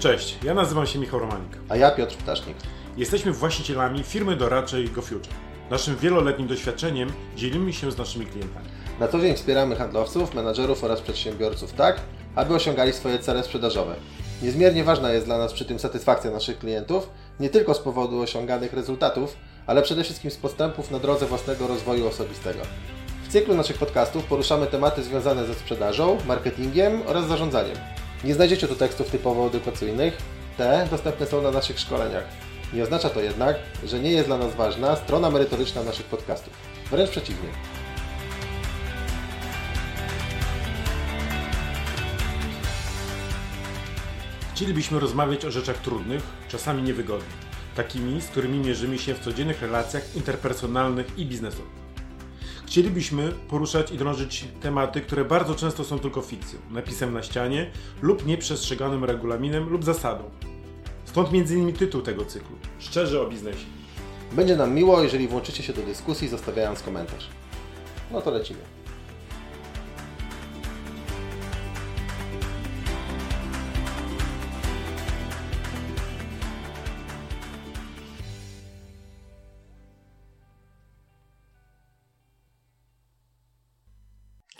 Cześć, ja nazywam się Michał Romanik. A ja Piotr Ptasznik. Jesteśmy właścicielami firmy doradczej GoFuture. Naszym wieloletnim doświadczeniem dzielimy się z naszymi klientami. Na co dzień wspieramy handlowców, menadżerów oraz przedsiębiorców tak, aby osiągali swoje cele sprzedażowe. Niezmiernie ważna jest dla nas przy tym satysfakcja naszych klientów, nie tylko z powodu osiąganych rezultatów, ale przede wszystkim z postępów na drodze własnego rozwoju osobistego. W cyklu naszych podcastów poruszamy tematy związane ze sprzedażą, marketingiem oraz zarządzaniem. Nie znajdziecie tu tekstów typowo edukacyjnych, te dostępne są na naszych szkoleniach. Nie oznacza to jednak, że nie jest dla nas ważna strona merytoryczna naszych podcastów. Wręcz przeciwnie. Chcielibyśmy rozmawiać o rzeczach trudnych, czasami niewygodnych, takimi, z którymi mierzymy się w codziennych relacjach interpersonalnych i biznesowych. Chcielibyśmy poruszać i drążyć tematy, które bardzo często są tylko fikcją, napisem na ścianie lub nieprzestrzeganym regulaminem lub zasadą. Stąd m.in. tytuł tego cyklu Szczerze o biznesie. Będzie nam miło, jeżeli włączycie się do dyskusji, zostawiając komentarz. No to lecimy.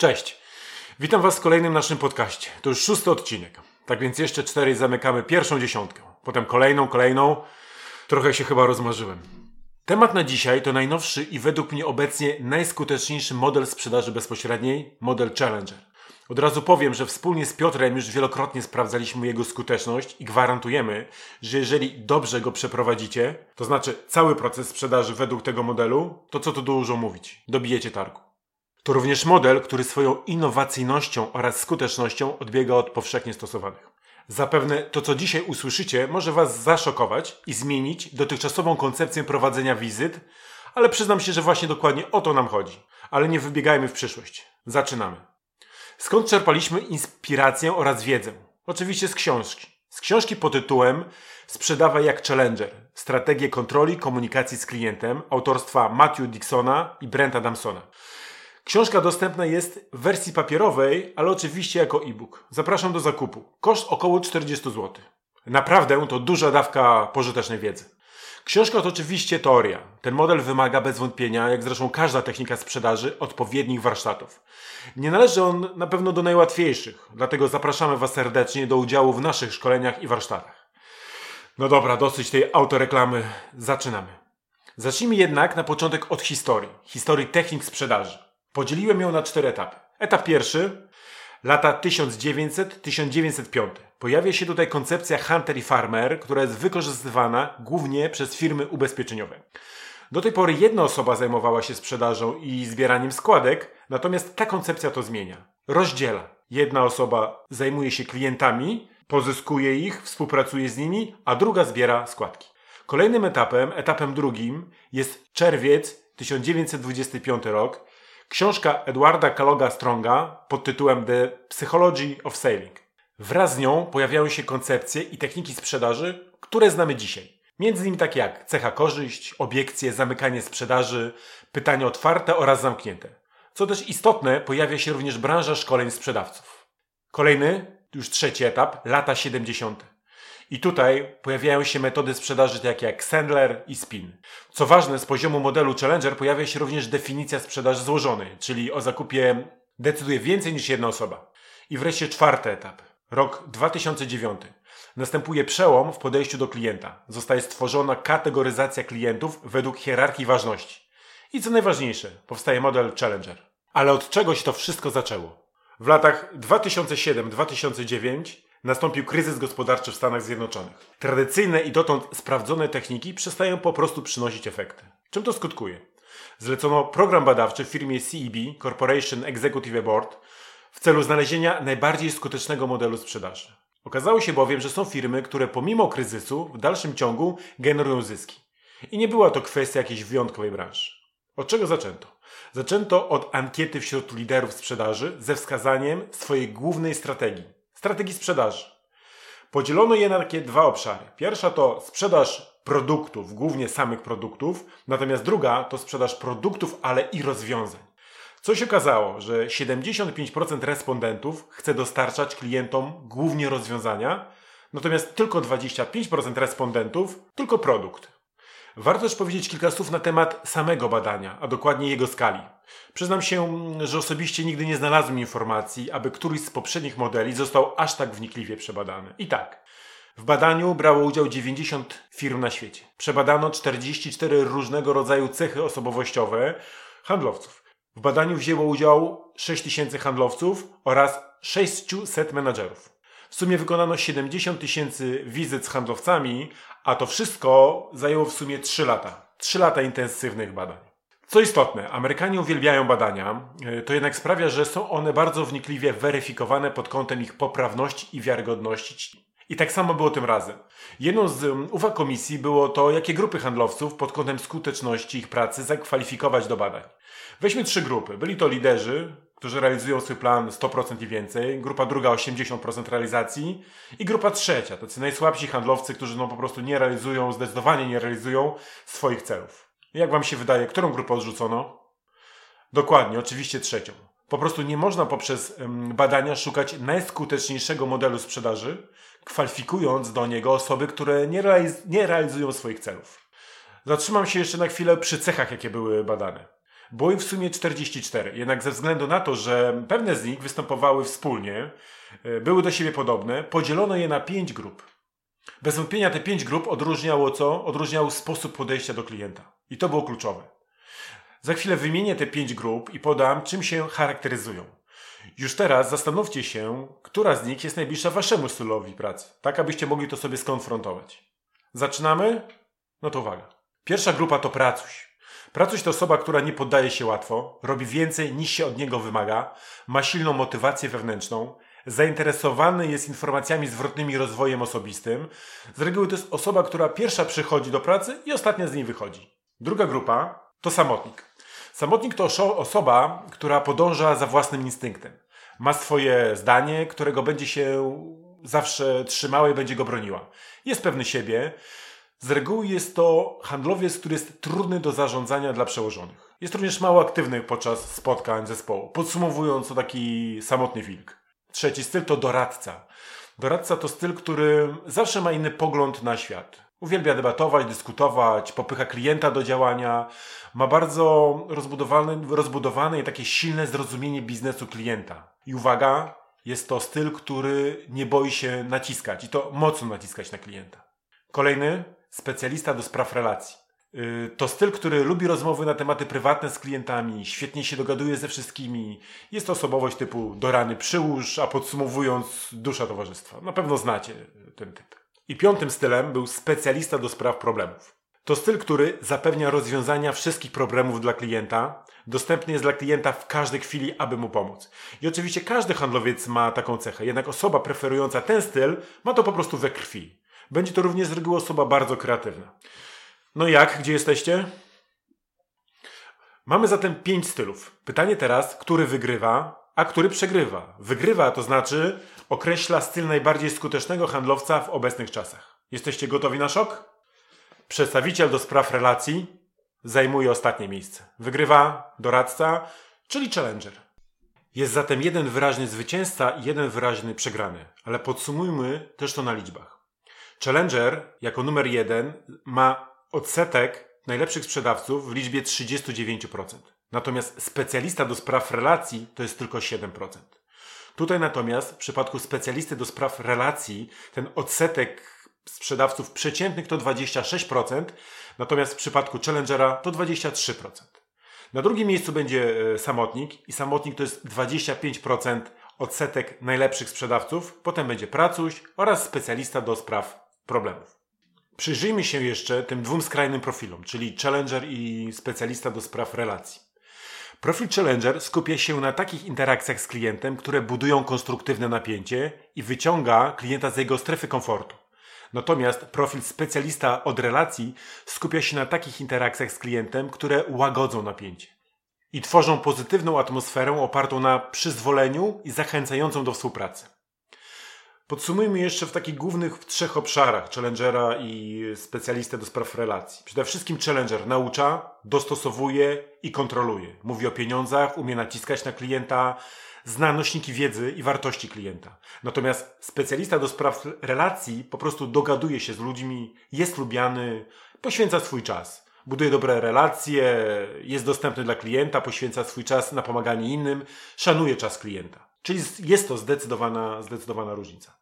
Cześć! Witam Was w kolejnym naszym podcaście. To już szósty odcinek. Tak więc jeszcze cztery zamykamy pierwszą dziesiątkę. Potem kolejną, kolejną. Trochę się chyba rozmarzyłem. Temat na dzisiaj to najnowszy i według mnie obecnie najskuteczniejszy model sprzedaży bezpośredniej, model Challenger. Od razu powiem, że wspólnie z Piotrem już wielokrotnie sprawdzaliśmy jego skuteczność i gwarantujemy, że jeżeli dobrze go przeprowadzicie, to znaczy cały proces sprzedaży według tego modelu, to co tu dużo mówić, dobijecie targu. To również model, który swoją innowacyjnością oraz skutecznością odbiega od powszechnie stosowanych. Zapewne to, co dzisiaj usłyszycie, może Was zaszokować i zmienić dotychczasową koncepcję prowadzenia wizyt, ale przyznam się, że właśnie dokładnie o to nam chodzi. Ale nie wybiegajmy w przyszłość. Zaczynamy. Skąd czerpaliśmy inspirację oraz wiedzę? Oczywiście z książki. Z książki pod tytułem Sprzedawaj jak Challenger. Strategie kontroli komunikacji z klientem autorstwa Matthew Dixona i Brenta Adamsona. Książka dostępna jest w wersji papierowej, ale oczywiście jako e-book. Zapraszam do zakupu. Koszt około 40 zł. Naprawdę to duża dawka pożytecznej wiedzy. Książka to oczywiście teoria. Ten model wymaga bez wątpienia, jak zresztą każda technika sprzedaży, odpowiednich warsztatów. Nie należy on na pewno do najłatwiejszych, dlatego zapraszamy Was serdecznie do udziału w naszych szkoleniach i warsztatach. No dobra, dosyć tej autoreklamy. Zaczynamy. Zacznijmy jednak na początek od historii. Historii technik sprzedaży. Podzieliłem ją na cztery etapy. Etap pierwszy, lata 1900-1905. Pojawia się tutaj koncepcja Hunter i Farmer, która jest wykorzystywana głównie przez firmy ubezpieczeniowe. Do tej pory jedna osoba zajmowała się sprzedażą i zbieraniem składek, natomiast ta koncepcja to zmienia. Rozdziela. Jedna osoba zajmuje się klientami, pozyskuje ich, współpracuje z nimi, a druga zbiera składki. Kolejnym etapem, etapem drugim, jest czerwiec 1925 rok, Książka Edwarda Kaloga Stronga pod tytułem The Psychology of Selling. Wraz z nią pojawiają się koncepcje i techniki sprzedaży, które znamy dzisiaj. Między innymi takie jak cecha korzyść, obiekcje, zamykanie sprzedaży, pytania otwarte oraz zamknięte. Co też istotne, pojawia się również branża szkoleń sprzedawców. Kolejny, już trzeci etap, lata 70. I tutaj pojawiają się metody sprzedaży takie jak Sandler i Spin. Co ważne, z poziomu modelu Challenger pojawia się również definicja sprzedaży złożonej, czyli o zakupie decyduje więcej niż jedna osoba. I wreszcie czwarty etap, rok 2009. Następuje przełom w podejściu do klienta. Zostaje stworzona kategoryzacja klientów według hierarchii ważności. I co najważniejsze, powstaje model Challenger. Ale od czego się to wszystko zaczęło? W latach 2007-2009 nastąpił kryzys gospodarczy w Stanach Zjednoczonych. Tradycyjne i dotąd sprawdzone techniki przestają po prostu przynosić efekty. Czym to skutkuje? Zlecono program badawczy w firmie CEB, Corporation Executive Board, w celu znalezienia najbardziej skutecznego modelu sprzedaży. Okazało się bowiem, że są firmy, które pomimo kryzysu w dalszym ciągu generują zyski. I nie była to kwestia jakiejś wyjątkowej branży. Od czego zaczęto? Zaczęto od ankiety wśród liderów sprzedaży ze wskazaniem swojej głównej strategii strategii sprzedaży. Podzielono je na takie dwa obszary. Pierwsza to sprzedaż produktów, głównie samych produktów, natomiast druga to sprzedaż produktów, ale i rozwiązań. Co się okazało, że 75% respondentów chce dostarczać klientom głównie rozwiązania, Natomiast tylko 25% respondentów tylko produkt. Warto też powiedzieć kilka słów na temat samego badania, a dokładnie jego skali. Przyznam się, że osobiście nigdy nie znalazłem informacji, aby któryś z poprzednich modeli został aż tak wnikliwie przebadany. I tak. W badaniu brało udział 90 firm na świecie. Przebadano 44 różnego rodzaju cechy osobowościowe handlowców. W badaniu wzięło udział 6000 handlowców oraz 600 menadżerów. W sumie wykonano 70 tysięcy wizyt z handlowcami, a to wszystko zajęło w sumie 3 lata. 3 lata intensywnych badań. Co istotne, Amerykanie uwielbiają badania, e, to jednak sprawia, że są one bardzo wnikliwie weryfikowane pod kątem ich poprawności i wiarygodności. I tak samo było tym razem. Jedną z um, uwag komisji było to, jakie grupy handlowców pod kątem skuteczności ich pracy zakwalifikować do badań. Weźmy trzy grupy. Byli to liderzy, którzy realizują swój plan 100% i więcej, grupa druga 80% realizacji i grupa trzecia, tacy najsłabsi handlowcy, którzy no po prostu nie realizują, zdecydowanie nie realizują swoich celów. Jak wam się wydaje, którą grupę odrzucono? Dokładnie, oczywiście trzecią. Po prostu nie można poprzez badania szukać najskuteczniejszego modelu sprzedaży, kwalifikując do niego osoby, które nie, realiz nie realizują swoich celów. Zatrzymam się jeszcze na chwilę przy cechach, jakie były badane. Było ich w sumie 44, jednak ze względu na to, że pewne z nich występowały wspólnie, e, były do siebie podobne, podzielono je na pięć grup. Bez wątpienia te pięć grup odróżniało co? Odróżniało sposób podejścia do klienta. I to było kluczowe. Za chwilę wymienię te pięć grup i podam, czym się charakteryzują. Już teraz zastanówcie się, która z nich jest najbliższa waszemu stylowi pracy, tak abyście mogli to sobie skonfrontować. Zaczynamy? No to uwaga. Pierwsza grupa to pracuś. Pracuś to osoba, która nie poddaje się łatwo, robi więcej niż się od niego wymaga, ma silną motywację wewnętrzną, zainteresowany jest informacjami zwrotnymi rozwojem osobistym. Z reguły to jest osoba, która pierwsza przychodzi do pracy i ostatnia z niej wychodzi. Druga grupa to samotnik. Samotnik to osoba, która podąża za własnym instynktem. Ma swoje zdanie, którego będzie się zawsze trzymała i będzie go broniła. Jest pewny siebie. Z reguły jest to handlowiec, który jest trudny do zarządzania dla przełożonych. Jest również mało aktywny podczas spotkań zespołu. Podsumowując, to taki samotny wilk. Trzeci styl to doradca. Doradca to styl, który zawsze ma inny pogląd na świat. Uwielbia debatować, dyskutować, popycha klienta do działania, ma bardzo rozbudowane, rozbudowane i takie silne zrozumienie biznesu klienta. I uwaga, jest to styl, który nie boi się naciskać i to mocno naciskać na klienta. Kolejny, specjalista do spraw relacji. Y, to styl, który lubi rozmowy na tematy prywatne z klientami, świetnie się dogaduje ze wszystkimi. Jest osobowość typu do rany przyłóż, a podsumowując dusza towarzystwa. Na pewno znacie ten typ. I piątym stylem był specjalista do spraw problemów. To styl, który zapewnia rozwiązania wszystkich problemów dla klienta, dostępny jest dla klienta w każdej chwili, aby mu pomóc. I oczywiście każdy handlowiec ma taką cechę, jednak osoba preferująca ten styl ma to po prostu we krwi. Będzie to również z reguły osoba bardzo kreatywna. No jak, gdzie jesteście? Mamy zatem pięć stylów. Pytanie teraz, który wygrywa, a który przegrywa. Wygrywa to znaczy określa styl najbardziej skutecznego handlowca w obecnych czasach. Jesteście gotowi na szok? Przedstawiciel do spraw relacji zajmuje ostatnie miejsce. Wygrywa doradca, czyli challenger. Jest zatem jeden wyraźny zwycięzca i jeden wyraźny przegrany, ale podsumujmy też to na liczbach. Challenger jako numer jeden ma odsetek najlepszych sprzedawców w liczbie 39%. Natomiast specjalista do spraw relacji to jest tylko 7%. Tutaj natomiast w przypadku specjalisty do spraw relacji ten odsetek sprzedawców przeciętnych to 26%, natomiast w przypadku Challengera to 23%. Na drugim miejscu będzie e, samotnik i samotnik to jest 25% odsetek najlepszych sprzedawców, potem będzie pracuś oraz specjalista do spraw problemów. Przyjrzyjmy się jeszcze tym dwóm skrajnym profilom, czyli challenger i specjalista do spraw relacji. Profil Challenger skupia się na takich interakcjach z klientem, które budują konstruktywne napięcie i wyciąga klienta z jego strefy komfortu. Natomiast profil specjalista od relacji skupia się na takich interakcjach z klientem, które łagodzą napięcie i tworzą pozytywną atmosferę opartą na przyzwoleniu i zachęcającą do współpracy. Podsumujmy jeszcze w takich głównych trzech obszarach Challengera i specjalistę do spraw relacji. Przede wszystkim Challenger naucza, dostosowuje i kontroluje. Mówi o pieniądzach, umie naciskać na klienta, zna nośniki wiedzy i wartości klienta. Natomiast specjalista do spraw relacji po prostu dogaduje się z ludźmi, jest lubiany, poświęca swój czas. Buduje dobre relacje, jest dostępny dla klienta, poświęca swój czas na pomaganie innym, szanuje czas klienta. Czyli jest to zdecydowana, zdecydowana różnica.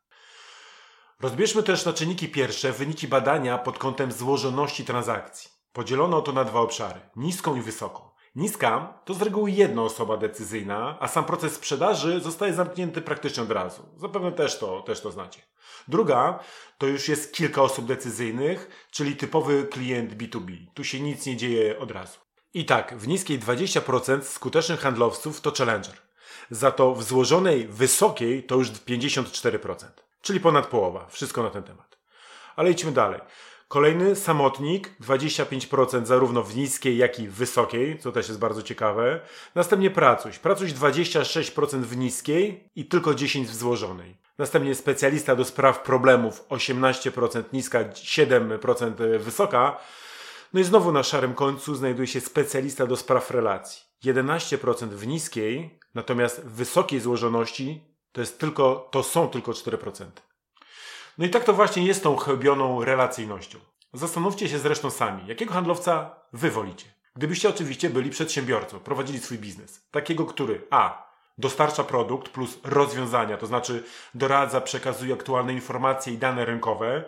Rozbierzmy też na czynniki pierwsze wyniki badania pod kątem złożoności transakcji. Podzielono to na dwa obszary: niską i wysoką. Niska to z reguły jedna osoba decyzyjna, a sam proces sprzedaży zostaje zamknięty praktycznie od razu. Zapewne też to, też to znacie. Druga to już jest kilka osób decyzyjnych, czyli typowy klient B2B. Tu się nic nie dzieje od razu. I tak, w niskiej 20% skutecznych handlowców to challenger. Za to w złożonej wysokiej to już 54%. Czyli ponad połowa. Wszystko na ten temat. Ale idźmy dalej. Kolejny samotnik, 25% zarówno w niskiej, jak i wysokiej, co też jest bardzo ciekawe. Następnie pracuś. Pracuś 26% w niskiej i tylko 10% w złożonej. Następnie specjalista do spraw problemów, 18% niska, 7% wysoka. No i znowu na szarym końcu znajduje się specjalista do spraw relacji. 11% w niskiej, natomiast w wysokiej złożoności to, jest tylko, to są tylko 4%. No i tak to właśnie jest tą chełbioną relacyjnością. Zastanówcie się zresztą sami, jakiego handlowca wy wolicie. Gdybyście oczywiście byli przedsiębiorcą, prowadzili swój biznes. Takiego, który a. dostarcza produkt plus rozwiązania, to znaczy doradza, przekazuje aktualne informacje i dane rynkowe,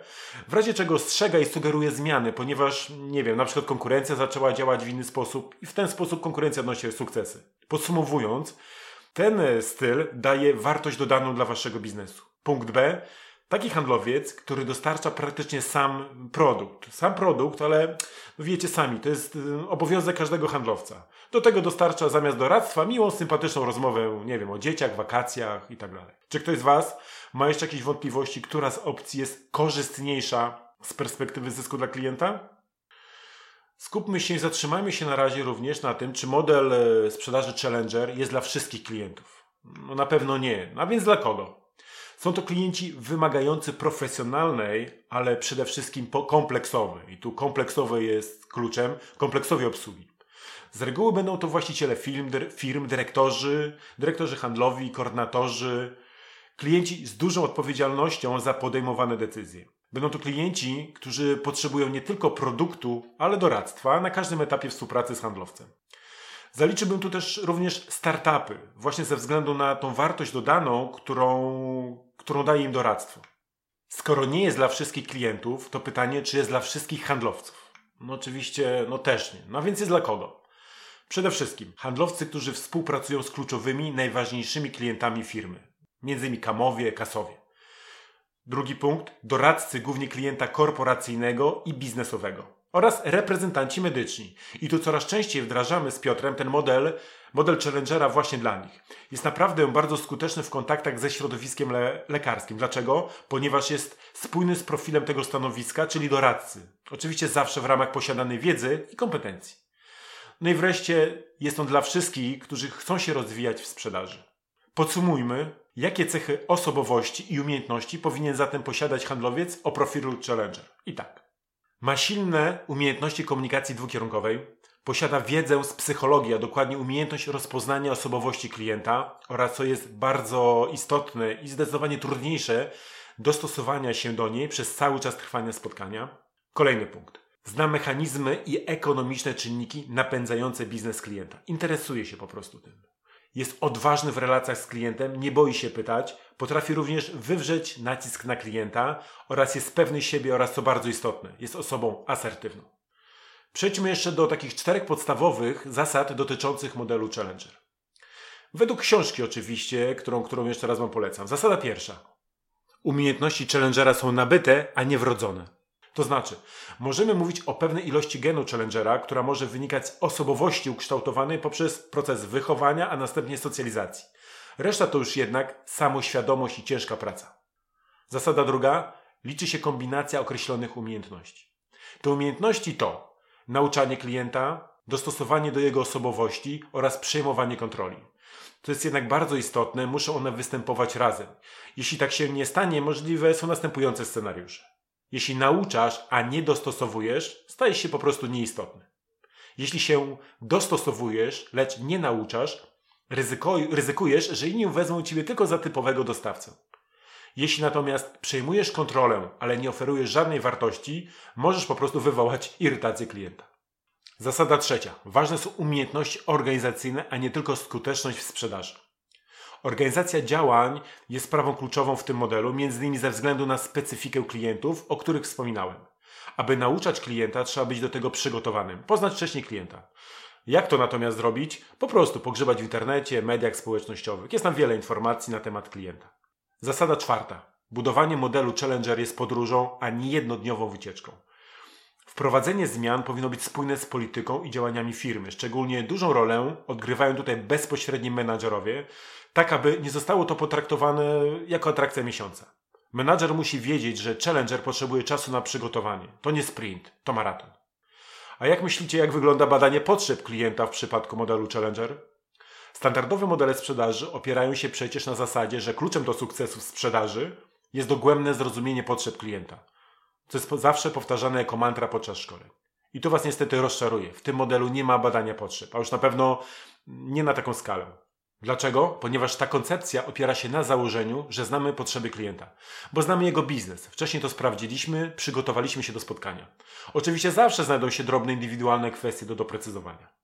w razie czego strzega i sugeruje zmiany, ponieważ, nie wiem, na przykład konkurencja zaczęła działać w inny sposób i w ten sposób konkurencja odnosi sukcesy. Podsumowując, ten styl daje wartość dodaną dla waszego biznesu. Punkt B Taki handlowiec, który dostarcza praktycznie sam produkt. Sam produkt, ale wiecie sami, to jest y, obowiązek każdego handlowca. Do tego dostarcza zamiast doradztwa miłą, sympatyczną rozmowę, nie wiem, o dzieciach, wakacjach i tak. Czy ktoś z Was ma jeszcze jakieś wątpliwości, która z opcji jest korzystniejsza z perspektywy zysku dla klienta? Skupmy się i zatrzymajmy się na razie również na tym, czy model y, sprzedaży Challenger jest dla wszystkich klientów. No na pewno nie. A więc dla kogo? Są to klienci wymagający profesjonalnej, ale przede wszystkim kompleksowej. I tu kompleksowe jest kluczem kompleksowej obsługi. Z reguły będą to właściciele firm, firm dyrektorzy, dyrektorzy handlowi, koordynatorzy, klienci z dużą odpowiedzialnością za podejmowane decyzje. Będą to klienci, którzy potrzebują nie tylko produktu, ale doradztwa na każdym etapie współpracy z handlowcem. Zaliczyłbym tu też również startupy, właśnie ze względu na tą wartość dodaną, którą, którą daje im doradztwo. Skoro nie jest dla wszystkich klientów, to pytanie, czy jest dla wszystkich handlowców? No oczywiście, no też nie. No więc jest dla kogo? Przede wszystkim handlowcy, którzy współpracują z kluczowymi, najważniejszymi klientami firmy. Między innymi kamowie, kasowie. Drugi punkt, doradcy głównie klienta korporacyjnego i biznesowego oraz reprezentanci medyczni. I tu coraz częściej wdrażamy z Piotrem ten model, model Challengera właśnie dla nich. Jest naprawdę bardzo skuteczny w kontaktach ze środowiskiem le lekarskim. Dlaczego? Ponieważ jest spójny z profilem tego stanowiska, czyli doradcy. Oczywiście zawsze w ramach posiadanej wiedzy i kompetencji. No i wreszcie jest on dla wszystkich, którzy chcą się rozwijać w sprzedaży. Podsumujmy, jakie cechy osobowości i umiejętności powinien zatem posiadać handlowiec o profilu Challenger. I tak. Ma silne umiejętności komunikacji dwukierunkowej, posiada wiedzę z psychologii, a dokładnie umiejętność rozpoznania osobowości klienta oraz, co jest bardzo istotne i zdecydowanie trudniejsze, dostosowania się do niej przez cały czas trwania spotkania. Kolejny punkt. Zna mechanizmy i ekonomiczne czynniki napędzające biznes klienta. Interesuje się po prostu tym jest odważny w relacjach z klientem, nie boi się pytać, potrafi również wywrzeć nacisk na klienta oraz jest pewny siebie oraz co bardzo istotne, jest osobą asertywną. Przejdźmy jeszcze do takich czterech podstawowych zasad dotyczących modelu Challenger. Według książki oczywiście, którą, którą jeszcze raz Wam polecam. Zasada pierwsza. Umiejętności Challengera są nabyte, a nie wrodzone. To znaczy, możemy mówić o pewnej ilości genu Challengera, która może wynikać z osobowości ukształtowanej poprzez proces wychowania, a następnie socjalizacji. Reszta to już jednak samoświadomość i ciężka praca. Zasada druga, liczy się kombinacja określonych umiejętności. Te umiejętności to nauczanie klienta, dostosowanie do jego osobowości oraz przejmowanie kontroli. To jest jednak bardzo istotne, muszą one występować razem. Jeśli tak się nie stanie, możliwe są następujące scenariusze. Jeśli nauczasz, a nie dostosowujesz, stajesz się po prostu nieistotny. Jeśli się dostosowujesz, lecz nie nauczasz, Ryzykuj, ryzykujesz, że inni wezmą ciebie tylko za typowego dostawcę. Jeśli natomiast przejmujesz kontrolę, ale nie oferujesz żadnej wartości, możesz po prostu wywołać irytację klienta. Zasada trzecia. Ważne są umiejętności organizacyjne, a nie tylko skuteczność w sprzedaży. Organizacja działań jest sprawą kluczową w tym modelu, między innymi ze względu na specyfikę klientów, o których wspominałem. Aby nauczać klienta, trzeba być do tego przygotowanym, poznać wcześniej klienta. Jak to natomiast zrobić? Po prostu pogrzebać w internecie, mediach społecznościowych. Jest tam wiele informacji na temat klienta. Zasada czwarta. Budowanie modelu Challenger jest podróżą, a nie jednodniową wycieczką. Wprowadzenie zmian powinno być spójne z polityką i działaniami firmy. Szczególnie dużą rolę odgrywają tutaj bezpośredni menadżerowie, tak aby nie zostało to potraktowane jako atrakcja miesiąca. Menadżer musi wiedzieć, że Challenger potrzebuje czasu na przygotowanie. To nie sprint, to maraton. A jak myślicie, jak wygląda badanie potrzeb klienta w przypadku modelu Challenger? Standardowe modele sprzedaży opierają się przecież na zasadzie, że kluczem do sukcesu w sprzedaży jest dogłębne zrozumienie potrzeb klienta, co jest zawsze powtarzane jako mantra podczas szkoleń. I tu Was niestety rozczaruję. W tym modelu nie ma badania potrzeb, a już na pewno nie na taką skalę. Dlaczego? Ponieważ ta koncepcja opiera się na założeniu, że znamy potrzeby klienta, bo znamy jego biznes. Wcześniej to sprawdziliśmy, przygotowaliśmy się do spotkania. Oczywiście zawsze znajdą się drobne indywidualne kwestie do doprecyzowania.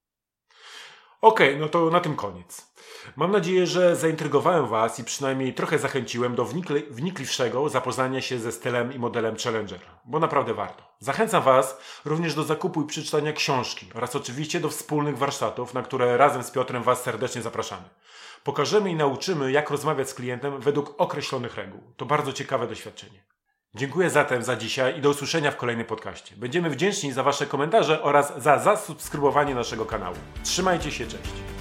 Okej, okay, no to na tym koniec. Mam nadzieję, że zaintrygowałem Was i przynajmniej trochę zachęciłem do wnikli, wnikliwszego zapoznania się ze stylem i modelem Challenger, bo naprawdę warto. Zachęcam Was również do zakupu i przeczytania książki oraz oczywiście do wspólnych warsztatów, na które razem z Piotrem Was serdecznie zapraszamy. Pokażemy i nauczymy, jak rozmawiać z klientem według określonych reguł. To bardzo ciekawe doświadczenie. Dziękuję zatem za dzisiaj i do usłyszenia w kolejnym podcaście. Będziemy wdzięczni za Wasze komentarze oraz za zasubskrybowanie naszego kanału. Trzymajcie się, cześć!